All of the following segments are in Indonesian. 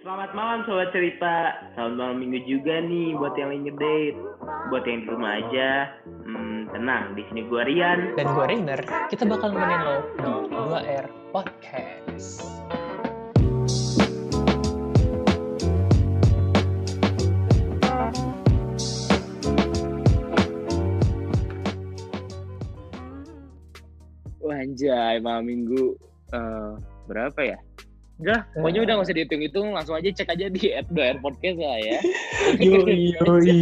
Selamat malam sobat cerita. Selamat malam minggu juga nih buat yang lagi ngedate. Buat yang di rumah aja, hmm, tenang. Di sini gua Rian. Dan gue Rainer, kita bakal nemenin lo di 2R Podcast. Wah anjay, malam minggu eh, berapa ya? Udah, pokoknya udah gak usah dihitung-hitung, langsung aja cek aja di at 2R Podcast lah ya. Yoi, yoi.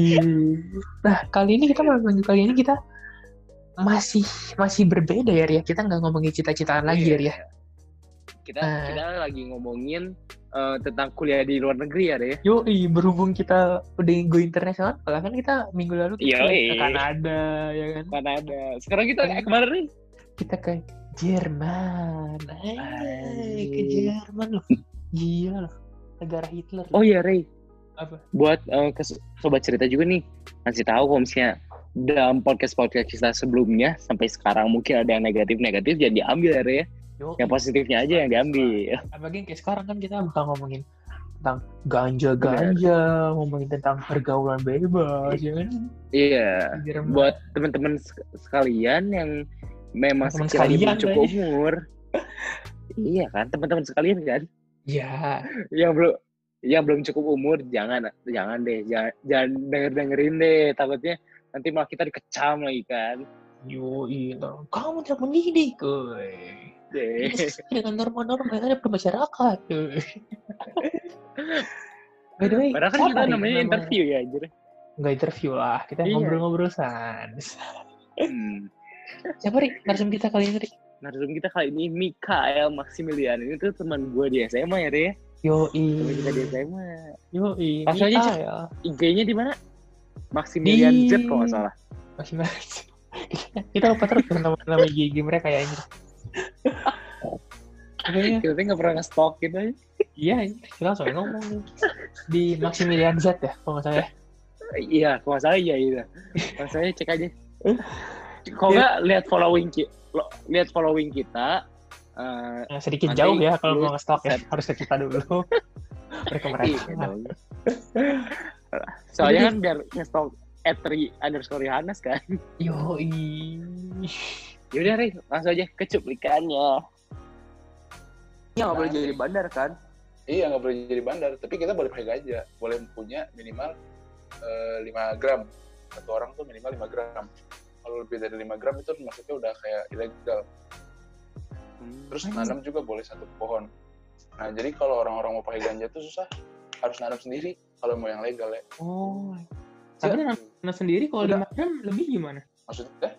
Nah, kali ini kita minggu kali ini kita masih masih berbeda ya, Ria. Kita nggak ngomongin cita-citaan lagi ya, Ria. Kita Eh. kita lagi ngomongin eh, tentang kuliah di luar negeri ya, deh. Yoi, berhubung kita udah go internasional, kalau kan kita minggu lalu kita Yoi. ke Kanada, ya kan? Mana ada. Sekarang kita eh, ke mana nih? Kita ke Jerman. Hai, ke. Jerman loh. Gila loh. Negara Hitler. Oh iya, Ray. Apa? buat eh, ke sobat cerita juga nih kasih tahu kalau misalnya dalam podcast podcast kita sebelumnya sampai sekarang mungkin ada yang negatif negatif jadi diambil ya ya yang positifnya aja yang diambil apalagi kayak sekarang kan kita bakal ngomongin tentang ganja-ganja, ngomongin tentang pergaulan bebas, ya kan? iya Jerman. buat teman-teman sek- sekalian yang memang belum sekalian, cukup umur iya kan teman-teman sekalian kan Ya, yang belum yang belum cukup umur jangan jangan deh jangan jangan denger dengerin deh takutnya nanti malah kita dikecam lagi kan yoi, ntar, kamu tidak mendidik, kuy. dengan norma-norma yang ada bermasyarakat, kuy. By the way, Padahal kan kita namanya nama- interview ya anjir. Nggak interview lah, kita Iya. ngobrol-ngobrol sans. Hmm. Siapa nih narsum kita kali ini, Rik? Narsum kita kali ini Mikael Maximilian. Ini tuh teman gue di SMA ya, Re. Yoi, Teman kita di SMA. yoi. Langsung aja, ya. IG-nya di mana? Maximilian Di- Z kalau nggak salah. Masih masih. kita lupa terus tuh nama nama IG mereka ya ini. Kita tuh nggak pernah nge-stalk gitu aja. iya kita langsung ngomong nih. di Maximilian Z ya kalau nggak salah ya. Iya, kalau nggak salah iya iya. Kalau saya cek aja. Kalau nggak lihat following kita, lihat following kita. eh, Yang sedikit jauh ya kalau lu mau nge-stalk ya harus ke kita dulu. mereka mereka. iya. Soalnya kan biar nge-stalk etri underscore Yohanes kan. Yoi. Yaudah, Re, langsung aja ke cuplikannya. Iya, nggak boleh jadi bandar kan? Iya nggak boleh jadi bandar, tapi kita boleh pakai ganja, boleh punya minimal eh, 5 gram. Satu orang tuh minimal 5 gram. Kalau lebih dari 5 gram itu maksudnya udah kayak ilegal. Terus nanam juga boleh satu pohon. Nah jadi kalau orang-orang mau pakai ganja tuh susah, harus nanam sendiri kalau mau yang legal ya. Oh. Tapi nanam nanam sendiri kalau Udah. 5 gram lebih gimana? Maksudnya?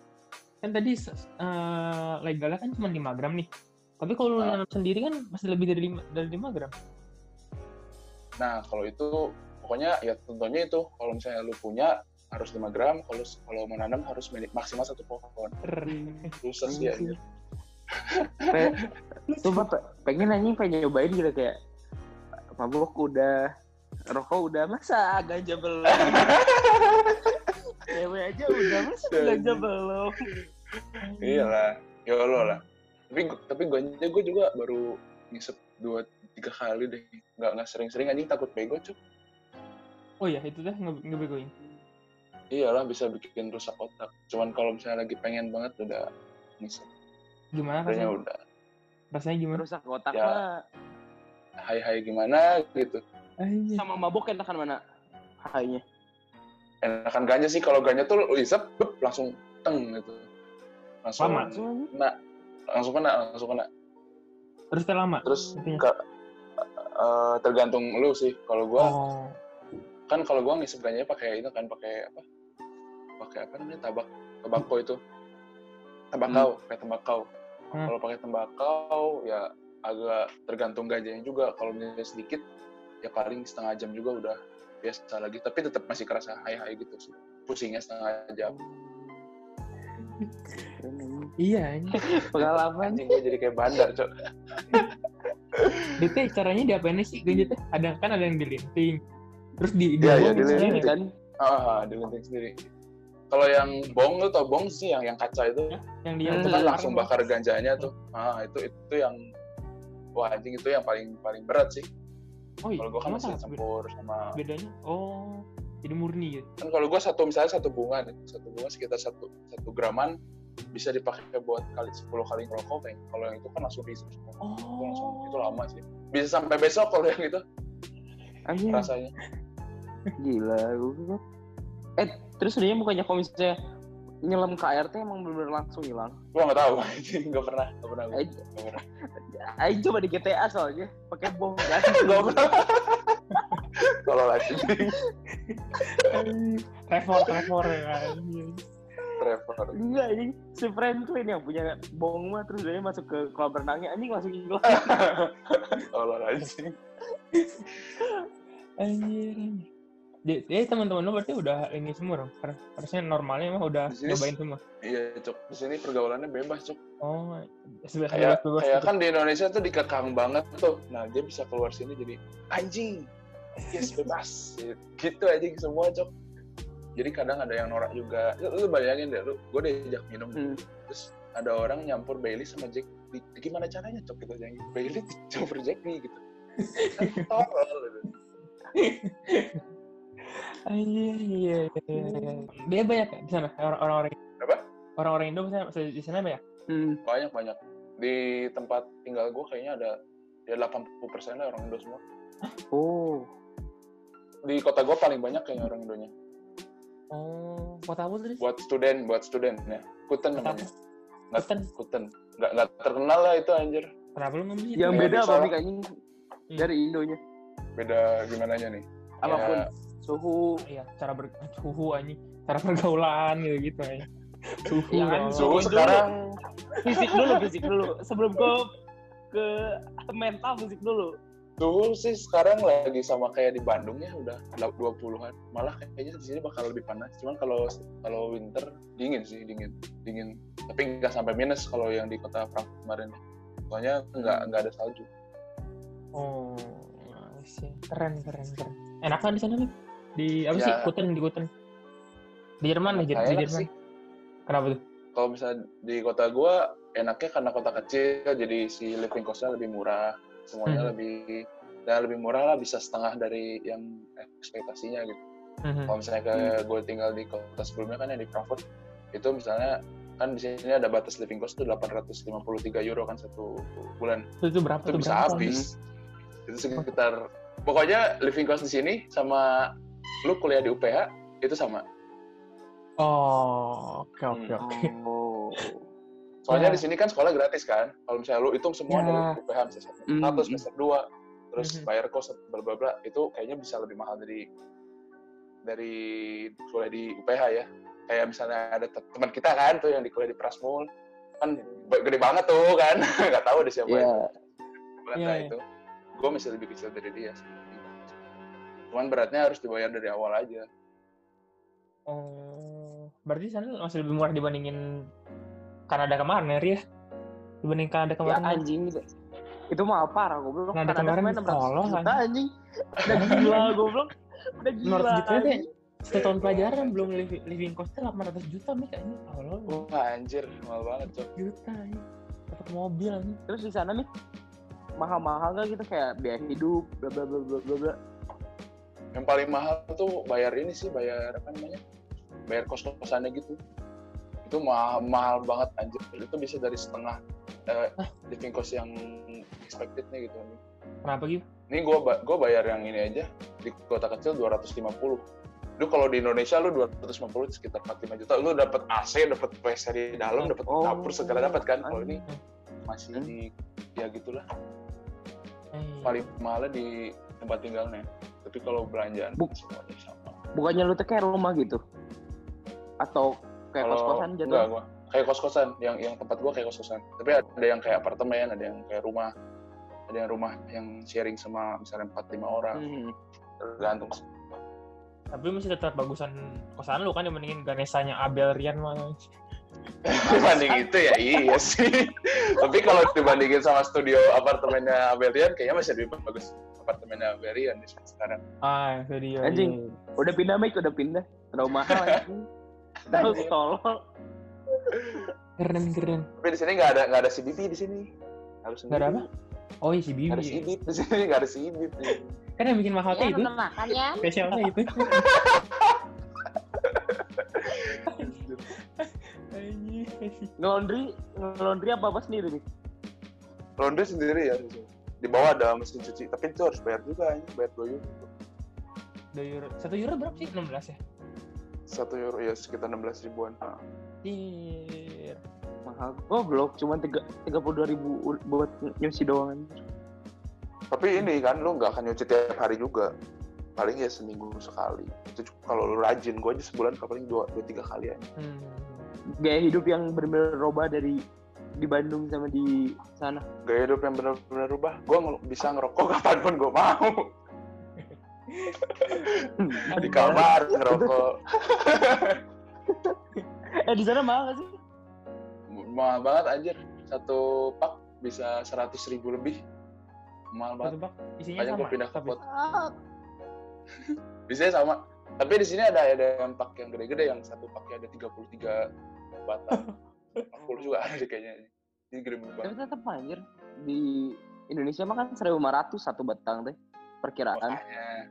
Kan tadi eh, legalnya kan cuma 5 gram nih. Tapi kalau lu Ah. nanam sendiri kan masih lebih dari 5 dari 5 gram. Nah kalau itu pokoknya ya tentunya itu kalau misalnya lu punya harus 5 gram, kalau kalau mau nanam harus maksimal satu pohon. Susah sih ya. Pe- Sumpah pe- pengen anjing pengen nyobain gitu kayak mabuk udah rokok udah masa ganja belum cewek aja udah masa ganja belum Iyalah, ya Allah lah. Tapi tapi gue gue juga baru ngisep dua tiga kali deh. Nggak nggak sering-sering anjing takut bego cuy. Oh iya, itu dah nge- ngebegoin. Iyalah bisa bikin rusak otak. Cuman kalau misalnya lagi pengen banget udah ngisep. Gimana rasanya? udah Rasanya gimana? rusak otak Ya. mah hai-hai gimana gitu. Anjir. sama mabuk enakan mana hainya Enakan ganja sih kalau ganja tuh lu isep bup, langsung teng gitu. Langsung Lama. kena. Langsung kena, langsung kena. Terus teh lama. Terus ke, eh, tergantung lu sih. Kalau gua Oh. kan kalau gua ngisep ganjanya pakai itu kan pakai apa pakai apa namanya tabak tembakau itu. Tembakau pakai tembakau. Hmm. kalau pakai tembakau ya agak tergantung ganjanya juga. Kalau misalnya sedikit ya paling setengah jam juga udah biasa lagi. Tapi tetap masih kerasa hai hai gitu sih. Pusingnya setengah jam. Iya, anjir. pengalaman. Anjing gua jadi kayak bandar cok. Itu caranya diapain sih? Ganja teh? Ada kan ada yang dilinting. Terus di Iya, iya, dibuang dilinting. misalnya, kan? Ah dilinting sendiri kalau yang bong lu tau bong sih yang yang kaca itu yang dia itu kan bakar langsung bakar ganjanya tuh ah itu itu yang wah anjing itu yang paling paling berat sih Oh iya. Kalau gue kan masih campur sama Bedanya? Oh, jadi murni ya. kan kalau gue satu misalnya satu bunga nih satu bunga sekitar satu satu graman bisa dipakai buat kali 10 kali ngerokok kayak kalau yang itu kan langsung diisi semua itu langsung itu Oh. lama sih bisa sampai besok kalau yang itu Anjing, rasanya gila. gua. Eh, terus sebenarnya bukannya kalau misalnya nyelam ke air teh emang bener-bener langsung hilang. gue nggak tahu nggak pernah nggak pernah Eh, nggak pernah Aing coba di GTA soalnya pakai bom kan. nggak pernah kalau lagi Trevor, Trevor ya. Trevor Enggak anjing, si Franklin yang punya bom mah terus dia masuk ke kolam renangnya anjing langsung hilang. kalau lagi Anjir. Jadi, jadi teman-teman lu berarti udah ini semua dong. Har- Harusnya normalnya mah udah Di sini nyobain semua. iya cok di sini pergaulannya bebas cok Oh, sebelah kayak bebas kayak kan di Indonesia tuh dikekang banget tuh. Nah dia bisa keluar sini jadi anjing yes bebas. Gitu aja semua cok jadi kadang ada yang norak juga. Lu, lu bayangin deh lu gue diajak minum. Hmm. terus ada orang nyampur Bailey sama Jack di, di- gimana caranya cok gitu yang Bailey campur Jack nih gitu. Kan tolol gitu. Anjir, iya, iya, iya. Dia banyak ya di sana orang- orang-orang Apa? Orang-orang Indo misalnya di sana banyak. Hmm. banyak banyak di tempat tinggal gue kayaknya ada ya 80% lah orang Indo semua Oh. di kota gue paling banyak kayaknya orang Indonya Oh, kota apa tadi? buat student buat student ya Kuten Kota namanya? Nggak- Kuten. Kuten nggak nggak terkenal lah itu anjir Kenapa lu ngomong gitu? Yang beda apa nih anjing dari Indonya? beda gimana nih Apa pun. Ya, Suhu, Iya, cara ber suhu anjing, cara pergaulan gitu gitu ya. Suhu. Ya kan, suhu sekarang fisik dulu, fisik dulu. Sebelum ke ke mental fisik dulu. suhu sih sekarang lagi sama kayak di Bandung ya udah 20-an malah kayaknya di sini bakal lebih panas cuman kalau kalau winter dingin sih dingin dingin tapi nggak sampai minus kalau yang di kota Frankfurt kemarin soalnya nggak nggak ada salju Oh, sih. Keren, keren, keren. Enak kan di sana nih? Di apa Ya. sih? Kuten di Kuten. Di Jerman lah, di, Jerman. sih Kenapa tuh? kalau misalnya di kota gua enaknya karena kota kecil jadi si living cost-nya lebih murah semuanya Hmm. lebih dan lebih murah lah bisa setengah dari yang ekspektasinya gitu Mhm. kalau misalnya kayak gue tinggal di kota sebelumnya kan yang di Frankfurt itu misalnya kan di sini ada batas living cost tuh 853 euro kan satu bulan Itu, itu berapa itu bisa berapa? habis itu sekitar pokoknya living cost di sini sama lu kuliah di UPH itu sama Oh, oke, oke, Hmm. oke. Oh. soalnya Ya. di sini kan sekolah gratis kan kalau misalnya lu hitung semua Ya. dari UPH misalnya semester Hmm. satu semester dua terus Mhm. bayar kos bla bla bla itu kayaknya bisa lebih mahal dari dari kuliah di UPH ya kayak misalnya ada te- teman kita kan tuh yang di kuliah di Prasmul kan gede banget tuh kan nggak tahu ada siapa Iya. itu Belanda Iya, iya. itu gue masih lebih kecil dari dia sih. Cuman beratnya harus dibayar dari awal aja Oh, berarti di sana masih lebih murah dibandingin Kanada kemarin ya, Ria? Dibanding Kanada Ya kemarin. anjing gitu. Itu mah parah goblok. Nah, ada Kanada kemarin kemarin 600 tolong, juta anjing. Udah gila goblok. Udah gila. Menurut gitu aja, anjing. Satu tahun pelajaran belum living, living costnya 800 juta nih kayaknya. Allah, wah anjir mahal banget cok juta ya. Dapat mobil nih. Terus di sana nih mahal-mahal gak gitu kayak biaya hidup bla bla bla bla bla. Yang paling mahal tuh bayar ini sih bayar apa namanya? Bayar kos kosannya gitu. Itu mahal, mahal banget anjir. Itu bisa dari setengah eh, living cost yang expectednya gitu Kenapa gitu? ini gue gua bayar yang ini aja di kota kecil 250 lu kalau di Indonesia lu 250 sekitar 45 juta. Lu dapat AC dapat WC di dalam dapat Oh. dapur segala dapat kan? Kalau ini Hmm. masih di ya gitulah. Eh, paling mahalnya di tempat tinggalnya tapi kalau belanjaan Bu- semuanya sama Bukannya lu tuh kayak rumah gitu? Atau kayak Kalau- kos-kosan enggak jatuh? gua kayak kos-kosan yang yang tempat gua kayak kos-kosan tapi ada yang kayak apartemen ada yang kayak rumah ada yang rumah yang sharing sama misalnya empat lima orang Hmm. tergantung. Tapi masih tetap bagusan kosan lu kan dibandingin Ganesanya Abel Rian mah. Dibanding itu ya iya sih tapi kalau dibandingin sama studio apartemennya Abelian kayaknya masih lebih bagus apartemennya Abelian di sekarang Ah, itu dia. Anjing. Udah pindah mic, udah pindah. Terlalu mahal anjing. Terus tolol. Keren keren. tapi di sini nggak ada nggak ada CBP di sini harus Nggak ada apa? Oh iya si Bibi. nggak ada CBP di sini nggak ada CBP Kan yang bikin mahal tuh Ya, itu. makannya. Spesialnya itu. Ngelondri, ngelondri apa apa sendiri nih? laundry sendiri ya di bawah ada mesin cuci tapi itu harus bayar juga ini bayar 2 euro Dua euro. Satu euro berapa sih? 16 ya? satu euro ya sekitar 16 ribuan Iya. Mahal. Oh, blok cuma tiga tiga puluh dua ribu buat nyuci doang. tapi ini kan lu nggak akan nyuci tiap hari juga paling ya seminggu sekali itu kalau lu rajin gue aja sebulan paling dua dua tiga kali aja Hmm. Gaya hidup yang benar-benar robah dari di Bandung sama di sana. gaya hidup yang benar-benar rubah gue bisa ngerokok kapan pun gue mau. Di kamar ngerokok. Eh di sana mahal gak sih? mahal banget anjir. Satu pak bisa seratus ribu lebih. Mahal Satu banget bak isinya Makanya sama. gue pindah ke pot bisa sama. Tapi di sini ada ada yang pak yang gede-gede yang satu paknya ada 33 batang 40 juga ada deh kayaknya. Ini gede Tapi banget. tetap anjir. Di Indonesia mah kan 1500 satu batang teh perkiraan. makanya.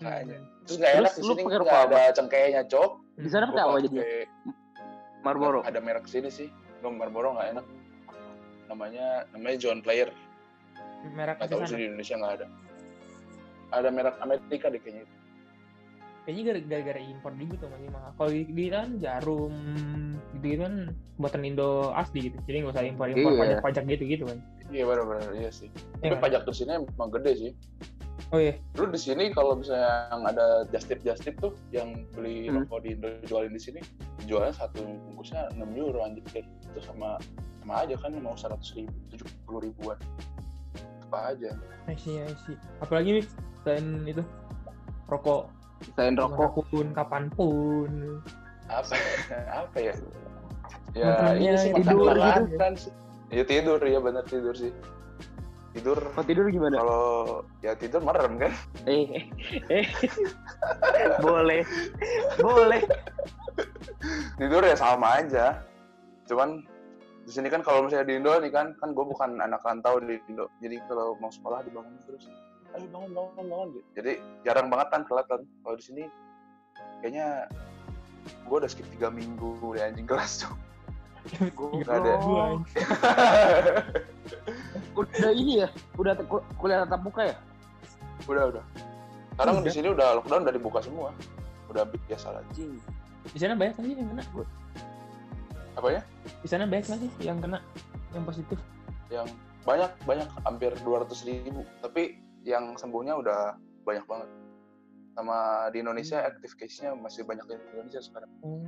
Makanya. Hmm. terus nggak enak Terus di lu sini pakai nggak rokok ada cengkehnya cok. Di sana pakai apa jadi? Marlboro. ada merek sini sih. Nggak Marlboro nggak enak. Namanya namanya John Player. Merek nggak di tahu sana. sih di Indonesia nggak ada. Ada merek Amerika deh kayaknya Kayaknya gara- gara-gara impor juga tuh masih mahal. Kalau di, di kan jarum gitu, gitu kan buatan Indo asli gitu. Jadi nggak usah impor-impor Iya. pajak-pajak gitu gitu kan. iya benar-benar iya sih Iya tapi kan? pajak di sini emang gede sih Oh iya. lu di sini kalau misalnya yang ada just tip just tip tuh yang beli Hmm. rokok di Indo jualin di sini jualnya satu bungkusnya 6 euro anjir itu sama sama aja kan mau 100 ribu 70 ribuan apa aja I see, I see. Apalagi nih selain itu rokok Selain rokok, di mana pun kapan pun. apa apa ya? Ya ini sih tidur gitu. sih. Ya tidur. Ya benar tidur sih. Tidur. Mau tidur gimana? kalau ya tidur merem kan? Eh, eh, eh. boleh, boleh. tidur ya sama aja. Cuman di sini kan kalau misalnya di Indo nih kan kan gue bukan anak rantau di Indo. Jadi kalau mau sekolah dibangun terus ayo bangun bangun bangun jadi jarang banget kan telat kan kalau di sini kayaknya gue udah skip tiga minggu di anjing kelas tuh gue nggak ada. Gua, Udah ini ya, udah kuliah tatap muka ya? udah udah. Sekarang di sini udah lockdown udah dibuka semua. Udah biasa lagi Anjing. Di sana banyak sih yang kena? apa ya? Di sana banyak sih yang kena? Yang positif? yang banyak banyak hampir 200 ribu. Tapi yang sembuhnya udah banyak banget sama di Indonesia active case-nya masih banyak di Indonesia sekarang Oh,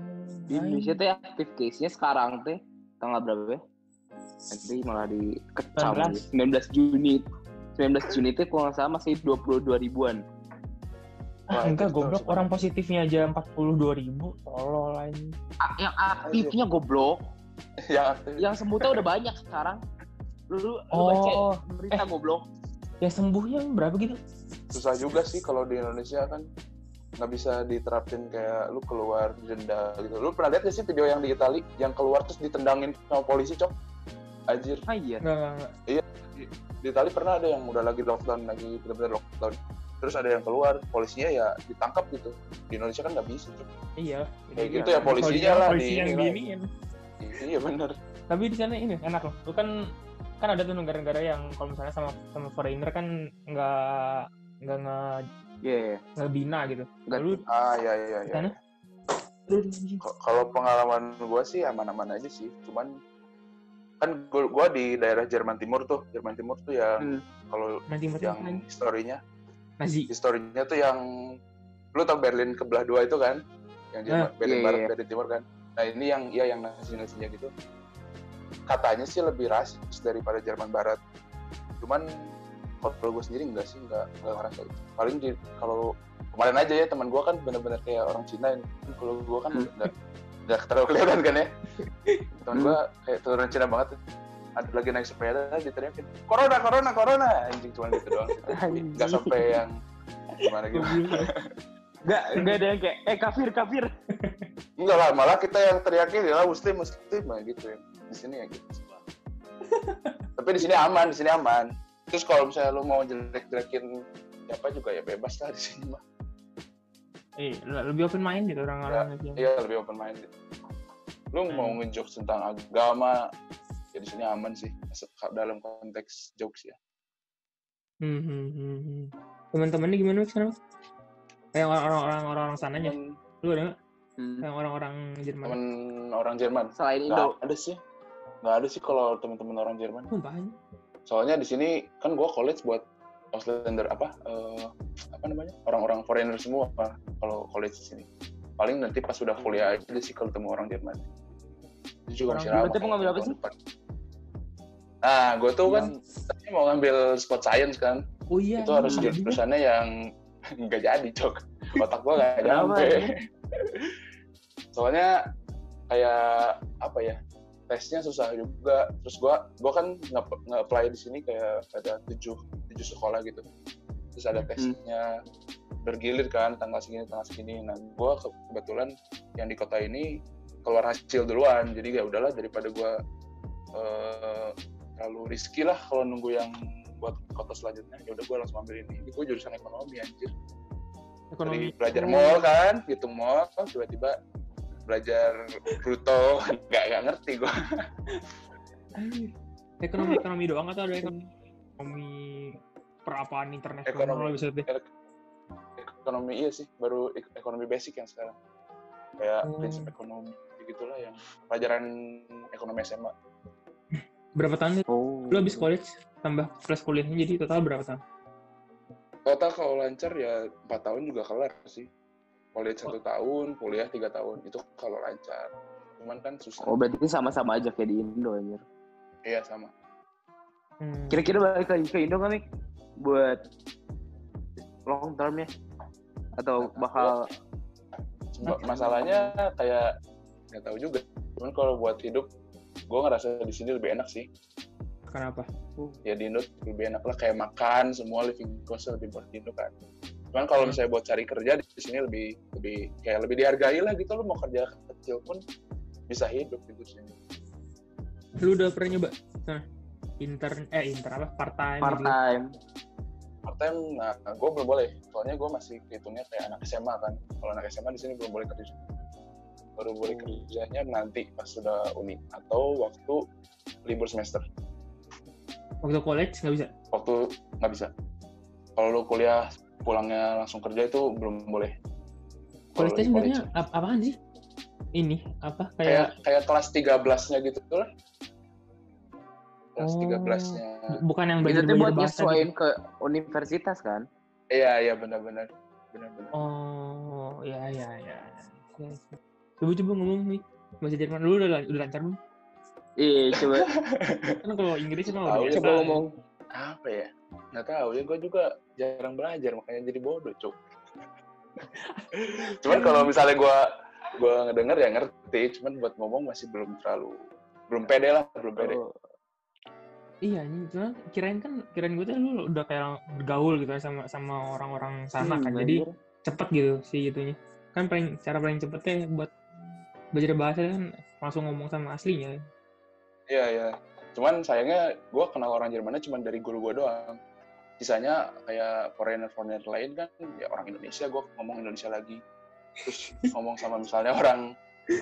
Di Indonesia teh aktif case-nya sekarang teh tanggal berapa ya? Nanti malah dikecam 19. 19 Juni. 19 Juni teh kalau nggak salah masih 22 ribuan. Ah, Wah, enggak, itu goblok. tahu Orang positifnya aja 42 ribu. Tolol lain. Ah, yang aktifnya goblok, yang aktif yang sembuh udah banyak sekarang. Lu, lu, lu baca Oh, berita goblok. Ya sembuhnya berapa gitu? susah juga sih kalau di Indonesia kan nggak bisa diterapin kayak lu keluar denda gitu lu pernah lihat gak sih video yang di Itali yang keluar terus ditendangin sama polisi cok anjir Ah iya. Enggak, enggak. di Itali pernah ada yang udah lagi lockdown lagi benar-benar lockdown terus ada yang keluar polisinya ya ditangkap gitu di Indonesia kan nggak bisa cok Iya. kayak Iya. gitu ya polisinya Kalau lah polisi di yang ini lah. giniin. iya bener Tapi di sana ini enak loh. Lu kan kan ada tuh negara-negara yang kalau misalnya sama sama foreigner kan nggak nggak nge Iya. ngebina gitu. Nggak- Lalu ah iya di iya sana kalau pengalaman gua sih aman-aman aja sih cuman kan gua di daerah Jerman Timur tuh Jerman Timur tuh yang Hmm. kalau yang historinya Nazi. historinya tuh yang lu tau Berlin kebelah dua itu kan yang Jerman, Berlin iya, Barat iya. Berlin Timur kan nah ini yang ya yang nasi-nasinya gitu katanya sih lebih rasis daripada Jerman Barat cuman kalau gue sendiri enggak sih enggak enggak ngerasa itu paling di kalau kemarin aja ya teman gue kan bener-bener kayak orang Cina ini kalau gue kan Hmm. enggak enggak terlalu kelihatan kan ya teman Hmm. gue kayak tuh orang Cina banget ada lagi naik sepeda diteriakin corona corona corona anjing cuma gitu doang sih. Tapi nggak Anjing. sampai yang gimana gitu Enggak enggak ada yang kayak eh kafir kafir. enggak lah malah kita yang teriakin ya muslim muslim nah, gitu ya di sini ya gitu tapi di sini aman di sini aman terus kalau misalnya lu mau jelek jelekin siapa juga ya bebas lah di sini mah Eh, lebih open mind gitu orang-orang ya. iya lebih open minded lu Hmm. mau ngejokes tentang agama ya di sini aman sih Masuk dalam konteks jokes ya Hmm, hmm, hmm, hmm. Teman-temannya gimana sekarang? Kayak orang-orang orang sananya. temen, Lu ada nggak? Hmm. Yang orang-orang Jerman. temen orang Jerman Selain Indo. ada sih nggak ada sih kalau teman-teman orang Jerman Sumpah aja. soalnya di sini kan gua college buat Auslander apa eh, apa namanya orang-orang foreigner semua kalau college di sini paling nanti pas sudah kuliah aja sih kalau ketemu orang Jerman itu juga Orang masih Jerman ramah tuh mau ngambil apa sih? depan. nah gue tuh kan Yang- tadinya mau ngambil sport science kan Oh iya. itu harus iya. jurusannya yang nggak jadi cok otak gua nggak nyampe ya? soalnya kayak apa ya tesnya susah juga. Terus gua gua kan nge apply di sini kayak ada tujuh tujuh sekolah gitu. Terus ada Hmm. tesnya bergilir kan tanggal segini tanggal segini. Nah gua ke- kebetulan yang di kota ini keluar hasil duluan. Jadi ya udahlah daripada gua eh, terlalu risky lah kalau nunggu yang buat kota selanjutnya ya udah gua langsung ambil ini. Ini gua jurusan ekonomi anjir. Ekonomi. dari belajar mall kan hitung mall tiba-tiba belajar bruto nggak nggak ngerti gua Anjir. Ekonomi ekonomi doang atau ada ekonomi, ekonomi perapaan internasional Ekonomi. bisa ekonomi iya sih baru ek- ekonomi basic yang sekarang kayak Oh. prinsip ekonomi gitulah yang pelajaran ekonomi SMA Berapa tahun? Oh. Lu habis college tambah plus kuliahnya jadi total berapa tahun? total kalau lancar ya empat tahun juga kelar sih college satu tahun kuliah tiga tahun itu kalau lancar cuman kan susah Oh, berarti sama-sama aja kayak di Indo anjir. iya sama Hmm. Kira-kira balik lagi ke Indo nggak, Mik? Buat long term ya? Atau bakal masalahnya kayak nggak tahu juga cuman kalau buat hidup gue ngerasa di sini lebih enak sih Kenapa? ya di Indo lebih enak lah kayak makan semua living cost lebih buat di Indo kan cuman kalau Hmm. misalnya buat cari kerja di sini lebih lebih kayak lebih dihargai lah gitu lo mau kerja kecil pun bisa hidup gitu sih Lu udah pernah nyoba? Nah, intern eh intern apa? Part time part gitu. time? part time nah gue belum boleh soalnya gue masih hitungnya kayak anak SMA kan kalau anak SMA di sini belum boleh kerja baru boleh Oh. kerjanya nanti pas sudah uni atau waktu libur semester Waktu college nggak bisa. waktu nggak bisa kalau lu kuliah pulangnya langsung kerja itu belum boleh College sebenarnya ap- apaan sih? Ini apa kayak kayak kayak kelas 13-nya gitu tuh lah kelas Oh. 13-nya bu- bukan yang Itu belajar belajar buat nyesuaiin gitu. ke universitas kan? iya iya benar-benar benar-benar Oh, ya ya ya. Ya, ya. Coba coba ngomong nih bahasa Jerman. Lu udah udah lancar belum? Iya, coba Kan kalau Inggris mah Tahu, udah coba ngomong. apa ya nggak tahu ya gue juga jarang belajar makanya jadi bodoh cuk cuman kalau misalnya gue gue ngedenger ya ngerti cuman buat ngomong masih belum terlalu belum pede lah belum pede Oh, Iya, ini cuma kirain kan kirain gue tuh lu udah kayak bergaul gitu kan sama sama orang-orang sana hmm, kan. Jadi anjir. cepet gitu sih itunya. Kan paling cara paling cepetnya buat belajar bahasa kan langsung ngomong sama aslinya. iya iya cuman sayangnya gue kenal orang Jermannya cuma dari guru gue doang. Sisanya kayak foreigner foreigner lain kan ya orang Indonesia gue ngomong Indonesia lagi. Terus ngomong sama misalnya orang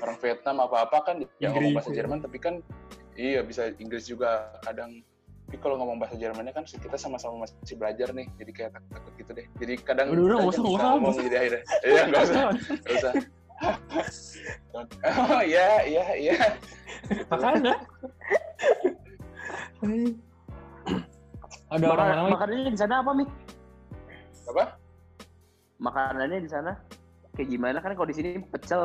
orang Vietnam apa apa kan ya ngomong bahasa ya. Jerman tapi kan iya bisa Inggris juga kadang. Tapi kalau ngomong bahasa Jermannya kan kita sama-sama masih belajar nih jadi kayak takut takut gitu deh. Jadi kadang Udah, udah, nggak usah, nggak usah, ngomong jadi akhirnya. Iya nggak usah nggak usah. Oh iya iya iya. Makanya. Ada Maka- orang-orang makanannya di sana apa, Mik? apa? Makanannya di sana. Kayak gimana? Kan kalau di sini pecel,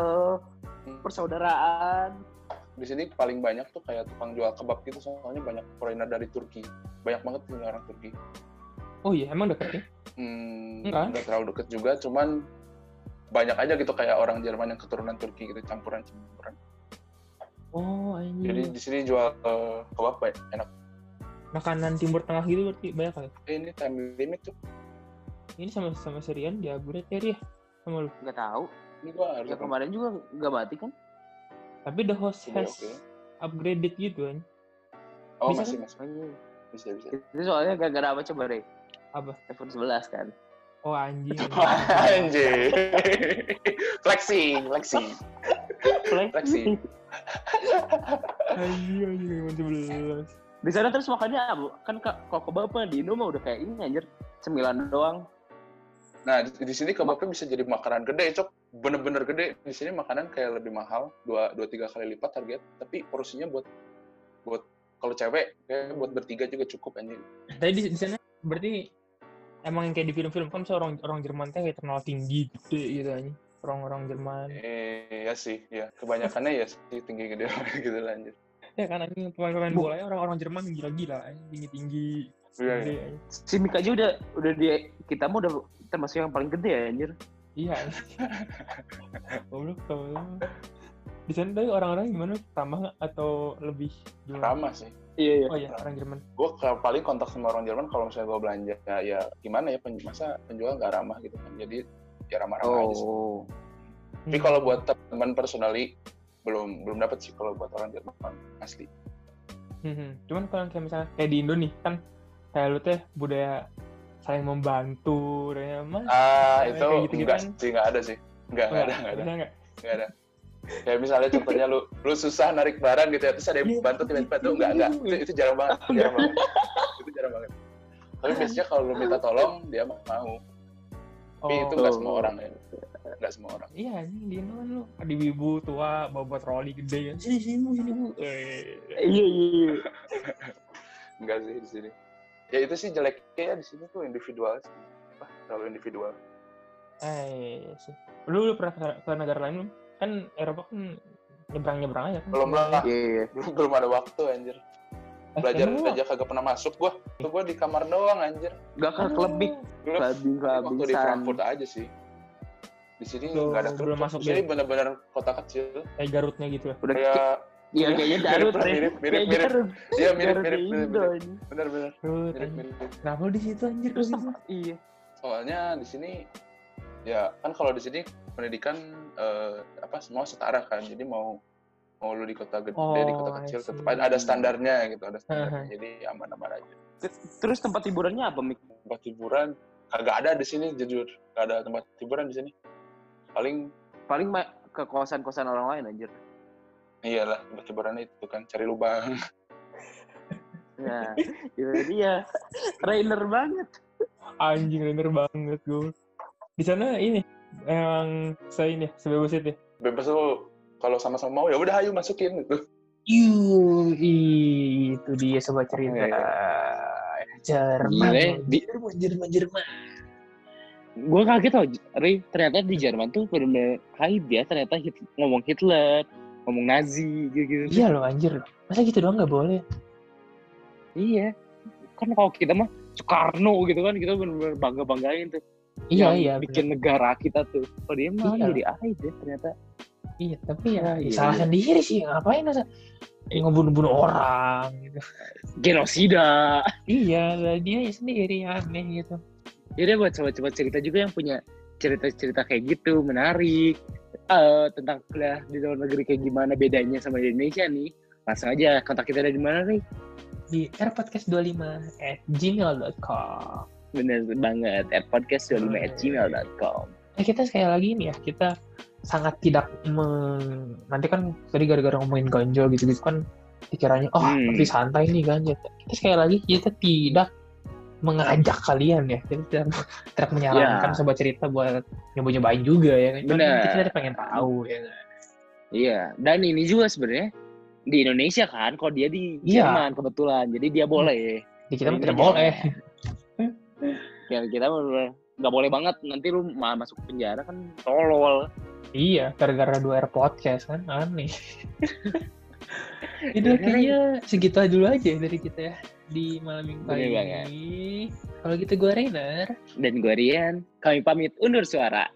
persaudaraan. di sini paling banyak tuh kayak tukang jual kebab gitu soalnya banyak foreigner dari Turki. Banyak banget punya orang Turki. Oh iya, emang deket ya? hmm, Enggak. nggak terlalu deket juga cuman banyak aja gitu kayak orang Jerman yang keturunan Turki gitu campuran campuran Oh, jadi ini di sini jual eh, kebab banyak enak makanan Timur Tengah gitu berarti banyak kali. Eh, ini time limit tuh Ini sama sama Serian di upgrade ya dia sama lu. Nggak tahu. ini gua harus Ya kemarin juga nggak mati kan? Tapi the host Oke, has oke. upgraded gitu kan. oh Bisa masih kan? masih iya. bisa bisa Itu soalnya gara-gara apa coba deh? Apa? iPhone 11 kan. Oh anjing. Anjir. flexing, flexing, flexing. Anjing anjing masih belas. Di sana terus makannya apa? Kan kak kok kebab di Indo mah udah kayak ini anjir. Sembilan doang. Nah, di, di sini kebabnya bisa jadi makanan gede, cok. Bener-bener gede. Di sini makanan kayak lebih mahal, dua, dua tiga kali lipat harga. Tapi porsinya buat buat kalau cewek kayak buat bertiga juga cukup anjing. Tadi di, di sana berarti emang yang kayak di film-film kan seorang orang Jerman teh kayak terkenal tinggi gede gitu anjing. Orang-orang Jerman. Eh, ya sih, ya. Kebanyakannya ya sih tinggi gede gitu lah anjir. Ya kan anjing pemain-pemain bola ya orang-orang Jerman gila-gila tinggi-tinggi. Iya, iya. Si Mika aja udah udah dia kita mah udah termasuk yang paling gede ya anjir. Iya. Goblok goblok. Di sana tadi orang-orang gimana? Ramah nggak atau lebih gimana? Ramah sih. Iya iya. Oh iya, orang Jerman. Gue paling kontak sama orang Jerman kalau misalnya gue belanja ya, ya gimana ya pen, masa penjual nggak ramah gitu kan. Jadi ya ramah-ramah aja sih. Oh. Tapi Hmm. kalau buat teman personally belum belum dapat sih kalau buat orang Jerman asli. Hmm, Cuman kalau kayak misalnya kayak di Indo nih kan kayak lu teh budaya saling membantu, ya mas. Ah itu gitu-gitu enggak kan? sih nggak ada sih. Enggak enggak ada enggak ada Bisa nggak? enggak ada. Kayak misalnya contohnya lu lu susah narik barang gitu ya terus ada yang Iya. bantu tiba-tiba tuh enggak enggak itu, itu jarang banget jarang banget itu jarang banget. Tapi biasanya kalau lu minta tolong dia mau. Tapi itu nggak Oh. semua orang ya. Nggak semua orang. Iya, anjing di kan lu ada ibu tua bawa buat troli gede kan. Sini sini bu, sini bu. Eh. Iya iya. iya. Enggak sih di sini. Ya itu sih jeleknya ya di sini tuh individual sih. Wah, terlalu individual. Eh, sih. Lu, lu pernah ke, ke negara lain belum? Kan Eropa kan nyebrang-nyebrang aja kan. Belum lah. Iya iya. Belum belum ada waktu anjir. Eh, Belajar lu- aja kagak pernah masuk gua. Itu gua di kamar doang anjir. Gak ke big, Dulu clubbing waktu di. Frankfurt aja sih. Di sini nggak ada klub. belum masuk Di sini ya? bener-bener kota kecil. Kayak Garutnya gitu ya. Udah Kayak Iya kayaknya Garut mirip, mirip, mirip, mirip. Iya mirip mirip di mirip. Mirip. Bener-bener Garut, mirip mirip. Kenapa di situ anjir? Terus situ? iya. Soalnya di sini ya kan kalau di sini pendidikan eh, apa semua setara kan. Jadi mau mau lu di kota gede Oh, di kota kecil tetap ada standarnya gitu ada standarnya. Jadi aman-aman aja. Terus tempat hiburannya apa Mik? Tempat hiburan kagak ada di sini jujur. Gak ada tempat hiburan di sini. Paling Paling ke kosan-kosan orang lain anjir. iyalah hiburannya itu kan cari lubang. Nah, itu dia. Trainer banget. Anjing bener banget gue. Di sana ini yang saya ini sebebas itu. Bebas lu kalau sama-sama mau ya udah ayo masukin gitu. Yuh, itu dia sobat cerita. Iya. Jerman, Gila ya, di- Jerman, Jerman, Jerman. Gue kaget loh, Ri. Ternyata di Jerman tuh bener-bener hype ya. Ternyata Hit- ngomong Hitler, ngomong Nazi, gitu-gitu. Iya loh anjir. Masa gitu doang nggak boleh? Iya. Kan kalau kita mah Soekarno gitu kan, kita bener-bener bangga-banggain tuh. Iya Yang iya. Bikin negara kita tuh. Kalau dia mah Iya. jadi aib ya ternyata. bener. Iya tapi ya, Iya, salah iya. sendiri sih. Ngapain masa ngebunuh-bunuh orang gitu? Genosida. iya, dia ya sendiri aneh gitu. Jadi buat sobat-sobat cerita juga yang punya cerita-cerita kayak gitu, menarik. eh tentang kuliah di luar negeri kayak gimana bedanya sama di Indonesia nih. Langsung aja kontak kita dari mana nih? Di airpodcast25 at gmail.com. Bener banget, at podcast25@gmail.com. Eh kita sekali lagi ini ya, kita sangat tidak meng... Nanti kan tadi gara-gara ngomongin ganjol gitu-gitu kan pikirannya, oh Hmm. lebih santai nih ganjol. Kita sekali lagi kita tidak mengajak kalian ya. Kita tidak, tidak menyarankan Ya. sobat cerita buat nyoba-nyobain juga ya. kan. Bener. Kita pengen tahu ya. kan. Iya, dan ini juga sebenarnya di Indonesia kan, kalau dia di Iya. Jerman kebetulan, jadi dia boleh. Di kita tidak boleh. Ya kita nggak boleh banget, nanti lu malah masuk penjara kan tolol. Iya, gara-gara dua air podcast kan aneh. Itu Bener. kayaknya segitu aja dulu aja dari kita ya di malam minggu kali ini. Kalau gitu gue Rainer. Dan gue Rian, kami pamit undur suara.